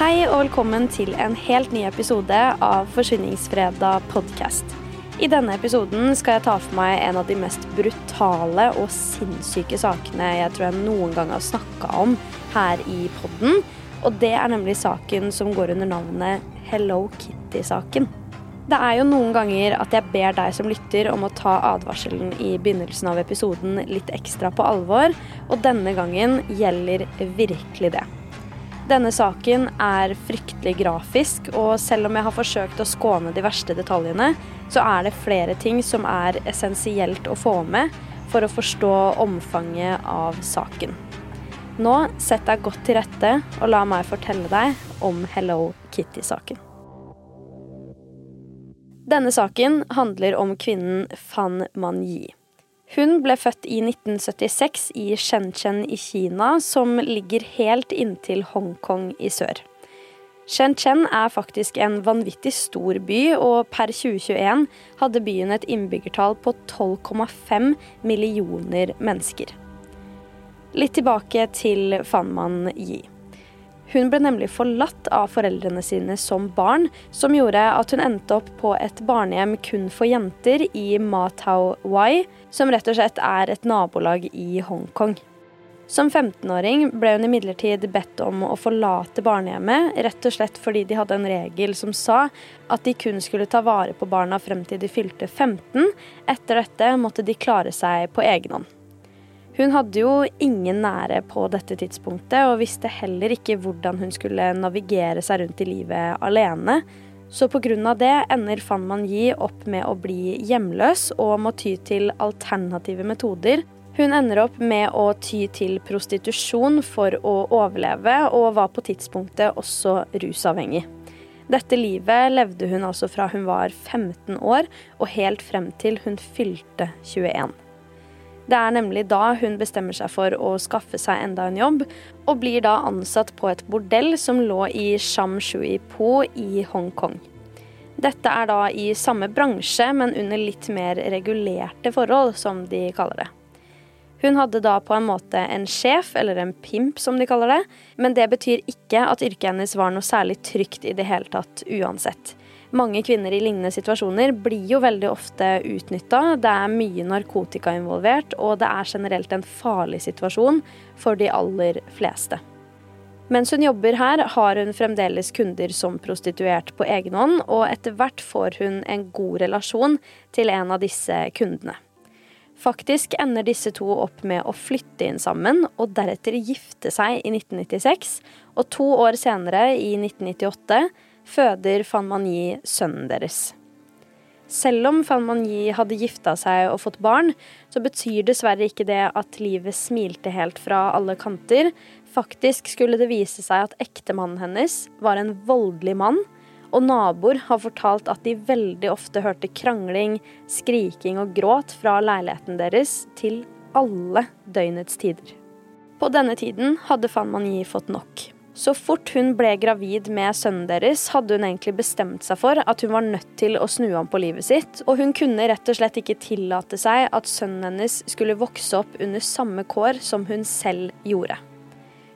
Hei og velkommen til en helt ny episode av Forsvinningsfredag podkast. I denne episoden skal jeg ta for meg en av de mest brutale og sinnssyke sakene jeg tror jeg noen gang har snakka om her i podden. Og det er nemlig saken som går under navnet Hello Kitty-saken. Det er jo noen ganger at jeg ber deg som lytter om å ta advarselen i begynnelsen av episoden litt ekstra på alvor, og denne gangen gjelder virkelig det. Denne saken er fryktelig grafisk, og selv om jeg har forsøkt å skåne de verste detaljene, så er det flere ting som er essensielt å få med for å forstå omfanget av saken. Nå sett deg godt til rette, og la meg fortelle deg om Hello Kitty-saken. Denne saken handler om kvinnen Fan Manyi. Hun ble født i 1976 i Shenzhen i Kina, som ligger helt inntil Hongkong i sør. Shenzhen er faktisk en vanvittig stor by, og per 2021 hadde byen et innbyggertall på 12,5 millioner mennesker. Litt tilbake til Fanman Yi. Hun ble nemlig forlatt av foreldrene sine som barn, som gjorde at hun endte opp på et barnehjem kun for jenter i Matau Wai, som rett og slett er et nabolag i Hongkong. Som 15-åring ble hun imidlertid bedt om å forlate barnehjemmet, rett og slett fordi de hadde en regel som sa at de kun skulle ta vare på barna frem til de fylte 15. Etter dette måtte de klare seg på egen hånd. Hun hadde jo ingen nære på dette tidspunktet, og visste heller ikke hvordan hun skulle navigere seg rundt i livet alene. Så pga. det ender Fan Man-Yi opp med å bli hjemløs og må ty til alternative metoder. Hun ender opp med å ty til prostitusjon for å overleve, og var på tidspunktet også rusavhengig. Dette livet levde hun altså fra hun var 15 år og helt frem til hun fylte 21. Det er nemlig da hun bestemmer seg for å skaffe seg enda en jobb, og blir da ansatt på et bordell som lå i Sham Shui Po i Hongkong. Dette er da i samme bransje, men under litt mer regulerte forhold, som de kaller det. Hun hadde da på en måte en sjef, eller en pimp som de kaller det, men det betyr ikke at yrket hennes var noe særlig trygt i det hele tatt uansett mange kvinner i lignende situasjoner blir jo veldig ofte utnytta. Det er mye narkotika involvert, og det er generelt en farlig situasjon for de aller fleste. Mens hun jobber her, har hun fremdeles kunder som prostituert på egen hånd, og etter hvert får hun en god relasjon til en av disse kundene. Faktisk ender disse to opp med å flytte inn sammen og deretter gifte seg i 1996, og to år senere, i 1998, føder Fan Manyi sønnen deres. Selv om Fan Manyi hadde gifta seg og fått barn, så betyr dessverre ikke det at livet smilte helt fra alle kanter. Faktisk skulle det vise seg at ektemannen hennes var en voldelig mann, og naboer har fortalt at de veldig ofte hørte krangling, skriking og gråt fra leiligheten deres til alle døgnets tider. På denne tiden hadde Fan Manyi fått nok. Så fort hun ble gravid med sønnen deres, hadde hun egentlig bestemt seg for at hun var nødt til å snu om på livet sitt, og hun kunne rett og slett ikke tillate seg at sønnen hennes skulle vokse opp under samme kår som hun selv gjorde.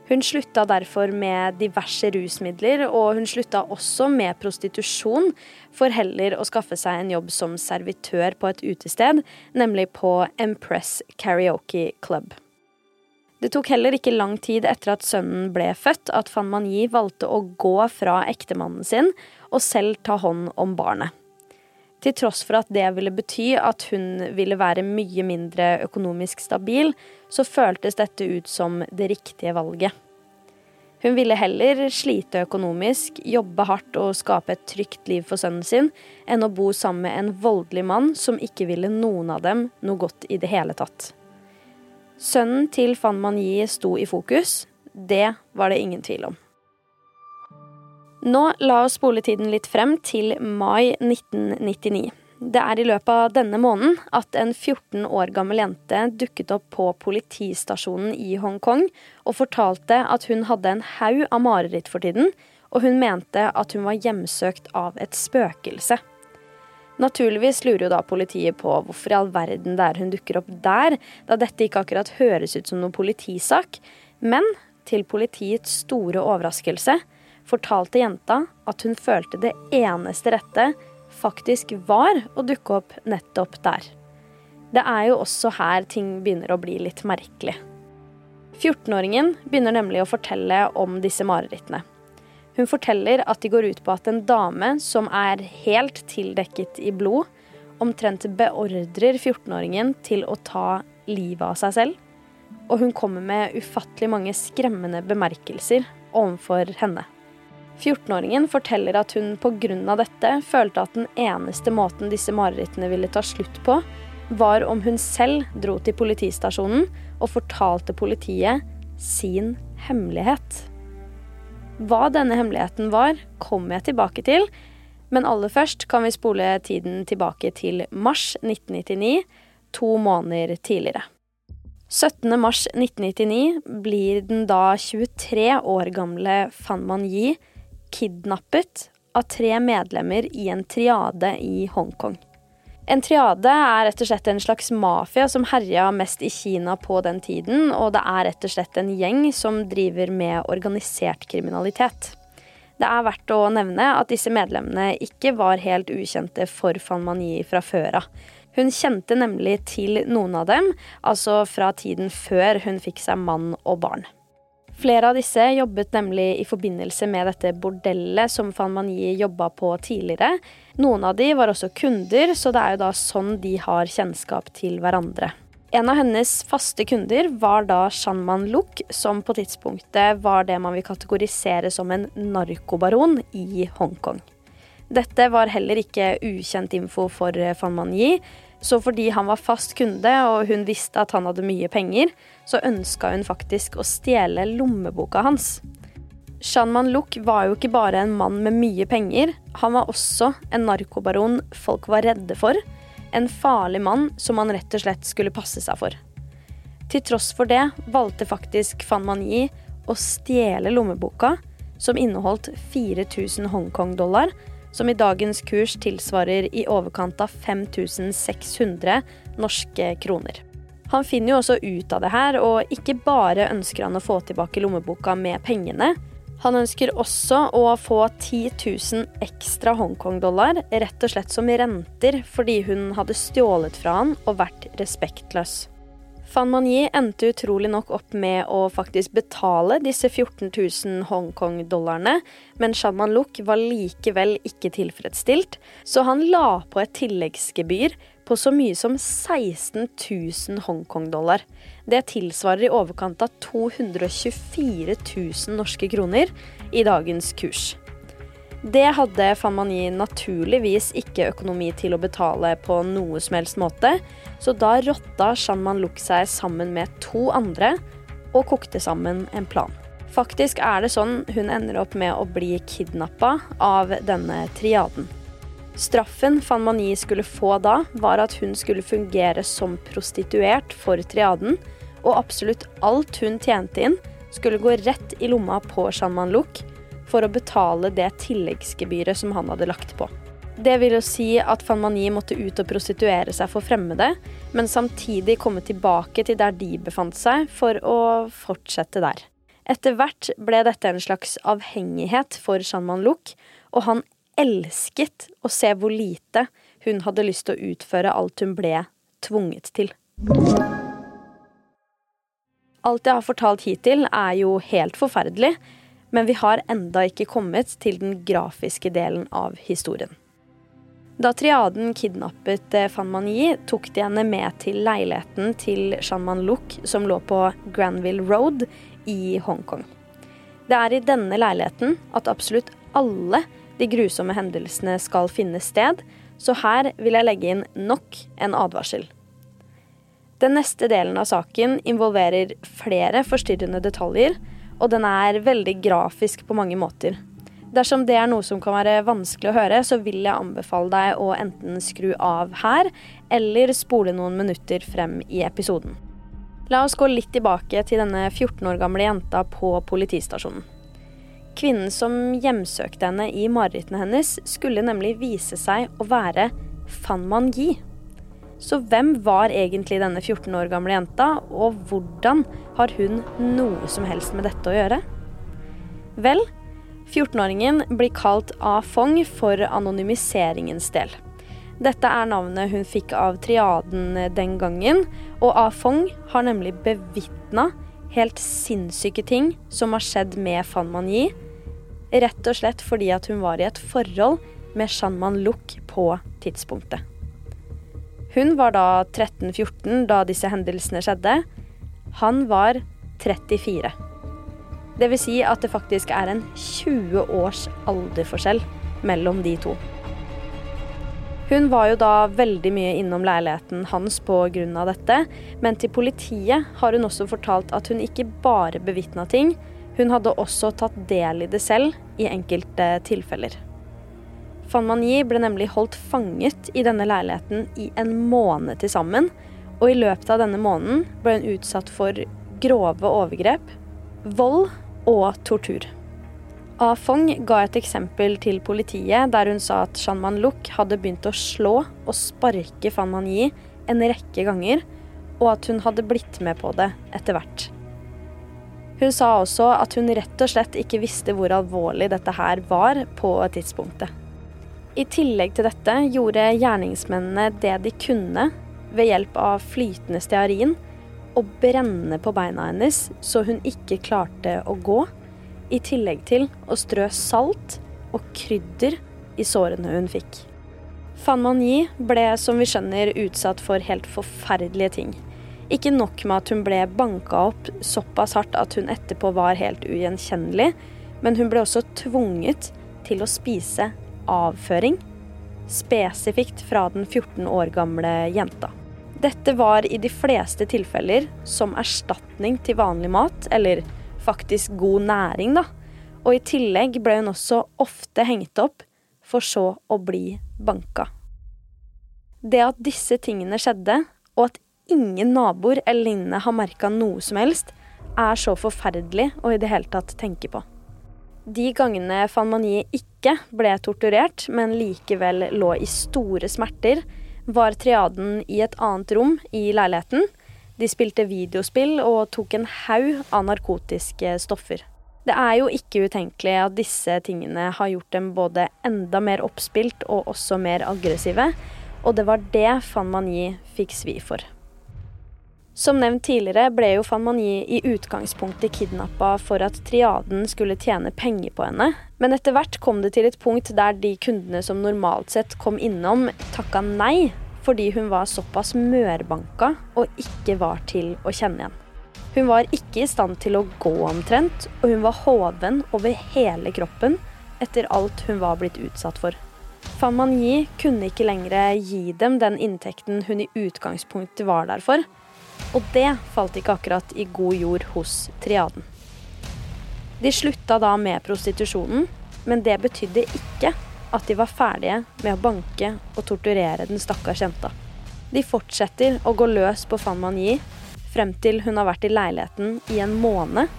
Hun slutta derfor med diverse rusmidler, og hun slutta også med prostitusjon, for heller å skaffe seg en jobb som servitør på et utested, nemlig på Empress Karaoke Club. Det tok heller ikke lang tid etter at sønnen ble født at Fan Manyi valgte å gå fra ektemannen sin og selv ta hånd om barnet. Til tross for at det ville bety at hun ville være mye mindre økonomisk stabil, så føltes dette ut som det riktige valget. Hun ville heller slite økonomisk, jobbe hardt og skape et trygt liv for sønnen sin, enn å bo sammen med en voldelig mann som ikke ville noen av dem noe godt i det hele tatt. Sønnen til Fan Manyi sto i fokus. Det var det ingen tvil om. Nå la oss spole tiden litt frem til mai 1999. Det er i løpet av denne måneden at en 14 år gammel jente dukket opp på politistasjonen i Hongkong og fortalte at hun hadde en haug av mareritt for tiden, og hun mente at hun var hjemsøkt av et spøkelse. Naturligvis lurer jo da politiet på hvorfor i all verden det er hun dukker opp der, da dette ikke akkurat høres ut som noen politisak. Men til politiets store overraskelse fortalte jenta at hun følte det eneste rette faktisk var å dukke opp nettopp der. Det er jo også her ting begynner å bli litt merkelig. 14-åringen begynner nemlig å fortelle om disse marerittene. Hun forteller at de går ut på at en dame som er helt tildekket i blod, omtrent beordrer 14-åringen til å ta livet av seg selv. Og hun kommer med ufattelig mange skremmende bemerkelser overfor henne. 14-åringen forteller at hun pga. dette følte at den eneste måten disse marerittene ville ta slutt på, var om hun selv dro til politistasjonen og fortalte politiet sin hemmelighet. Hva denne hemmeligheten var, kommer jeg tilbake til, men aller først kan vi spole tiden tilbake til mars 1999, to måneder tidligere. 17. mars 1999 blir den da 23 år gamle Fan Man Yi kidnappet av tre medlemmer i en triade i Hongkong. En triade er rett og slett en slags mafia som herja mest i Kina på den tiden, og det er rett og slett en gjeng som driver med organisert kriminalitet. Det er verdt å nevne at disse medlemmene ikke var helt ukjente for Fan Mani fra før av. Hun kjente nemlig til noen av dem, altså fra tiden før hun fikk seg mann og barn. Flere av disse jobbet nemlig i forbindelse med dette bordellet som Fan Mani jobba på tidligere. Noen av de var også kunder, så det er jo da sånn de har kjennskap til hverandre. En av hennes faste kunder var da Shanman Luk, som på tidspunktet var det man vil kategorisere som en narkobaron i Hongkong. Dette var heller ikke ukjent info for Fan Mani, så fordi han var fast kunde og hun visste at han hadde mye penger, så ønska hun faktisk å stjele lommeboka hans. Shanman Luk var jo ikke bare en mann med mye penger, han var også en narkobaron folk var redde for. En farlig mann som man rett og slett skulle passe seg for. Til tross for det valgte faktisk Fan Mani å stjele lommeboka, som inneholdt 4000 Hongkong-dollar, som i dagens kurs tilsvarer i overkant av 5600 norske kroner. Han finner jo også ut av det her, og ikke bare ønsker han å få tilbake lommeboka med pengene. Han ønsker også å få 10 000 ekstra Hongkong-dollar, rett og slett som renter, fordi hun hadde stjålet fra han og vært respektløs. Fan Manyi endte utrolig nok opp med å faktisk betale disse 14 000 Hongkong-dollarene, men Shanman Luk var likevel ikke tilfredsstilt, så han la på et tilleggsgebyr på så mye som 16 000 Hongkong-dollar. Det tilsvarer i overkant av 224 000 norske kroner i dagens kurs. Det hadde Fan Mani naturligvis ikke økonomi til å betale på noe som helst måte, så da rotta Shanman Luk seg sammen med to andre og kokte sammen en plan. Faktisk er det sånn hun ender opp med å bli kidnappa av denne triaden. Straffen Fan Mani skulle få da, var at hun skulle fungere som prostituert for triaden, og absolutt alt hun tjente inn, skulle gå rett i lomma på Shanman Luk, for å betale det tilleggsgebyret som han hadde lagt på. Det vil jo si at Fan Mani måtte ut og prostituere seg for fremmede, men samtidig komme tilbake til der de befant seg, for å fortsette der. Etter hvert ble dette en slags avhengighet for Shanman Luk, og han elsket å se hvor lite hun hadde lyst til å utføre alt hun ble tvunget til. Alt jeg har fortalt hittil, er jo helt forferdelig, men vi har enda ikke kommet til den grafiske delen av historien. Da triaden kidnappet eh, Fan Manyi, tok de henne med til leiligheten til Shanman Luk, som lå på Granville Road i Hongkong. Det er i denne leiligheten at absolutt alle de grusomme hendelsene skal finne sted, så her vil jeg legge inn nok en advarsel. Den neste delen av saken involverer flere forstyrrende detaljer, og den er veldig grafisk på mange måter. Dersom det er noe som kan være vanskelig å høre, så vil jeg anbefale deg å enten skru av her, eller spole noen minutter frem i episoden. La oss gå litt tilbake til denne 14 år gamle jenta på politistasjonen. Kvinnen som hjemsøkte henne i marerittene hennes, skulle nemlig vise seg å være Fan Man Yi. Så hvem var egentlig denne 14 år gamle jenta, og hvordan har hun noe som helst med dette å gjøre? Vel, 14-åringen blir kalt A Fong for anonymiseringens del. Dette er navnet hun fikk av triaden den gangen, og A Fong har nemlig bevitna helt sinnssyke ting som har skjedd med Fan Man Yi, rett og slett fordi at hun var i et forhold med Shan Man Luk på tidspunktet. Hun var da 13-14 da disse hendelsene skjedde. Han var 34. Det vil si at det faktisk er en 20 års alderforskjell mellom de to. Hun var jo da veldig mye innom leiligheten hans pga. dette, men til politiet har hun også fortalt at hun ikke bare bevitna ting, hun hadde også tatt del i det selv i enkelte tilfeller. Fan Mani ble nemlig holdt fanget i denne leiligheten i en måned til sammen, og i løpet av denne måneden ble hun utsatt for grove overgrep, vold og tortur. A Fong ga et eksempel til politiet der hun sa at Shan Man Luk hadde begynt å slå og sparke Fan Man Yi en rekke ganger, og at hun hadde blitt med på det etter hvert. Hun sa også at hun rett og slett ikke visste hvor alvorlig dette her var på tidspunktet. I tillegg til dette gjorde gjerningsmennene det de kunne ved hjelp av flytende stearin og brenne på beina hennes så hun ikke klarte å gå, i tillegg til å strø salt og krydder i sårene hun fikk. Fan Man Yi ble, som vi skjønner, utsatt for helt forferdelige ting. Ikke nok med at hun ble banka opp såpass hardt at hun etterpå var helt ugjenkjennelig, men hun ble også tvunget til å spise avføring, spesifikt fra den 14 år gamle jenta. Dette var i de fleste tilfeller som erstatning til vanlig mat, eller faktisk god næring, da. Og i tillegg ble hun også ofte hengt opp, for så å bli banka. Det at disse tingene skjedde, og at ingen naboer eller lignende har merka noe som helst, er så forferdelig å i det hele tatt tenke på. De gangene Fanmanie ikke ble torturert, men likevel lå i store smerter, var triaden i et annet rom i leiligheten. De spilte videospill og tok en haug av narkotiske stoffer. Det er jo ikke utenkelig at disse tingene har gjort dem både enda mer oppspilt og også mer aggressive, og det var det Fan Mani fikk svi for. Som nevnt tidligere ble jo Fan Mani i utgangspunktet kidnappa for at triaden skulle tjene penger på henne, men etter hvert kom det til et punkt der de kundene som normalt sett kom innom, takka nei fordi hun var såpass mørbanka og ikke var til å kjenne igjen. Hun var ikke i stand til å gå omtrent, og hun var hoven over hele kroppen etter alt hun var blitt utsatt for. Fan Mani kunne ikke lenger gi dem den inntekten hun i utgangspunktet var der for, og det falt ikke akkurat i god jord hos triaden. De slutta da med prostitusjonen, men det betydde ikke at de var ferdige med å banke og torturere den stakkars jenta. De fortsetter å gå løs på Fan Man Yi frem til hun har vært i leiligheten i en måned,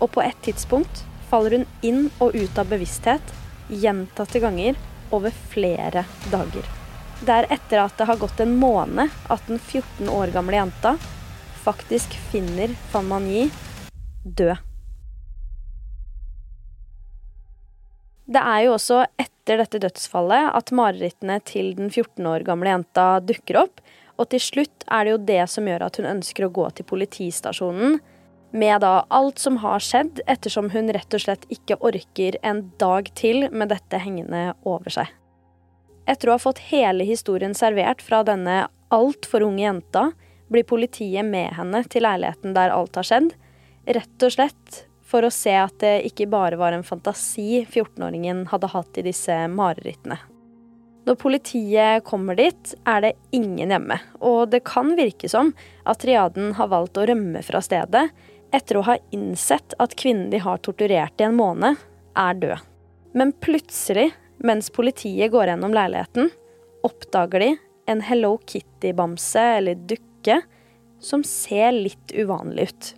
og på et tidspunkt faller hun inn og ut av bevissthet gjentatte ganger over flere dager. Det er etter at det har gått en måned at den 14 år gamle jenta faktisk finner Fan Man død. Det er jo også etter dette dødsfallet at marerittene til den 14 år gamle jenta dukker opp, og til slutt er det jo det som gjør at hun ønsker å gå til politistasjonen med da alt som har skjedd, ettersom hun rett og slett ikke orker en dag til med dette hengende over seg. Etter å ha fått hele historien servert fra denne altfor unge jenta, blir politiet med henne til leiligheten der alt har skjedd, rett og slett for å se at det ikke bare var en fantasi 14-åringen hadde hatt i disse marerittene. Når politiet kommer dit, er det ingen hjemme, og det kan virke som at triaden har valgt å rømme fra stedet etter å ha innsett at kvinnen de har torturert i en måned, er død. Men plutselig, mens politiet går gjennom leiligheten, oppdager de en Hello Kitty-bamse eller dukke som ser litt uvanlig ut.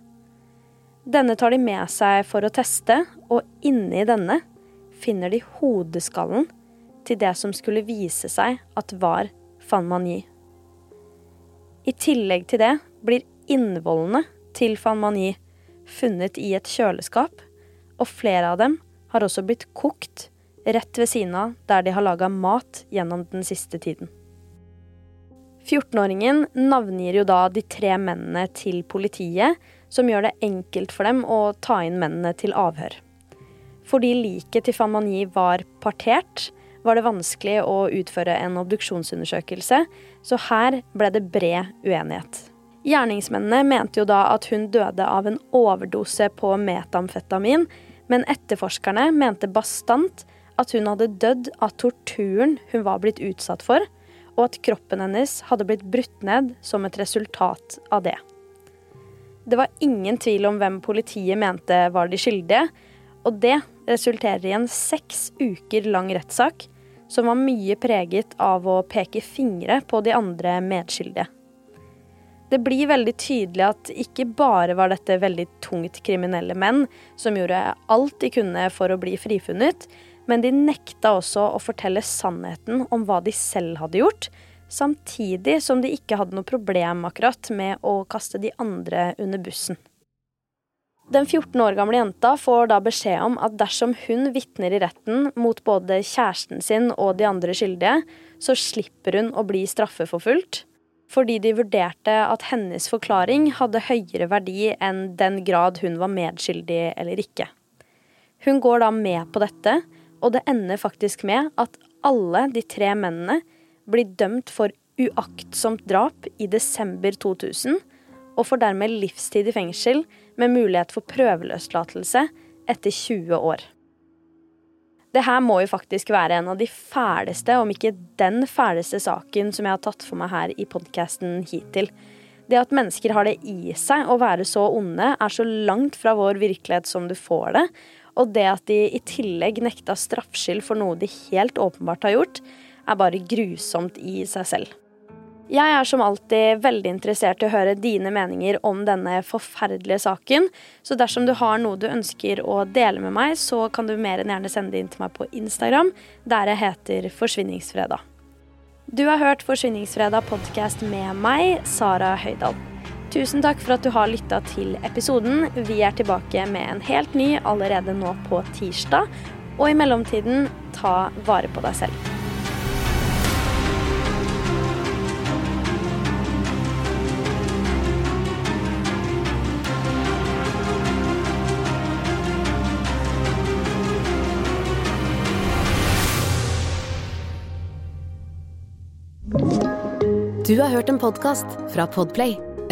Denne tar de med seg for å teste, og inni denne finner de hodeskallen til det som skulle vise seg at var Fan Mani. I tillegg til det blir innvollene til Fan Mani funnet i et kjøleskap, og flere av dem har også blitt kokt rett ved siden av der de har laga mat gjennom den siste tiden. 14-åringen navngir jo da de tre mennene til politiet, som gjør det enkelt for dem å ta inn mennene til avhør. Fordi liket til Famani var partert, var det vanskelig å utføre en obduksjonsundersøkelse, så her ble det bred uenighet. Gjerningsmennene mente jo da at hun døde av en overdose på metamfetamin, men etterforskerne mente bastant at hun hadde dødd av torturen hun var blitt utsatt for, og at kroppen hennes hadde blitt brutt ned som et resultat av det. Det var ingen tvil om hvem politiet mente var de skyldige, og det resulterer i en seks uker lang rettssak som var mye preget av å peke fingre på de andre medskyldige. Det blir veldig tydelig at ikke bare var dette veldig tungt kriminelle menn som gjorde alt de kunne for å bli frifunnet, men de nekta også å fortelle sannheten om hva de selv hadde gjort, samtidig som de ikke hadde noe problem akkurat med å kaste de andre under bussen. Den 14 år gamle jenta får da beskjed om at dersom hun vitner i retten mot både kjæresten sin og de andre skyldige, så slipper hun å bli straffeforfulgt, fordi de vurderte at hennes forklaring hadde høyere verdi enn den grad hun var medskyldig eller ikke. Hun går da med på dette, og det ender faktisk med at alle de tre mennene blir dømt for uaktsomt drap i desember 2000, og får dermed livstid i fengsel med mulighet for prøveløslatelse etter 20 år. Det her må jo faktisk være en av de fæleste, om ikke den fæleste saken som jeg har tatt for meg her i podkasten hittil. Det at mennesker har det i seg å være så onde, er så langt fra vår virkelighet som du får det, og det at de i tillegg nekta straffskyld for noe de helt åpenbart har gjort, er bare grusomt i seg selv. Jeg er som alltid veldig interessert i å høre dine meninger om denne forferdelige saken, så dersom du har noe du ønsker å dele med meg, så kan du mer enn gjerne sende det inn til meg på Instagram, der jeg heter Forsvinningsfredag. Du har hørt Forsvinningsfredag podkast med meg, Sara Høydahl. Tusen takk for at du har lytta til episoden. Vi er tilbake med en helt ny allerede nå på tirsdag. Og i mellomtiden, ta vare på deg selv. Du har hørt en podkast fra Podplay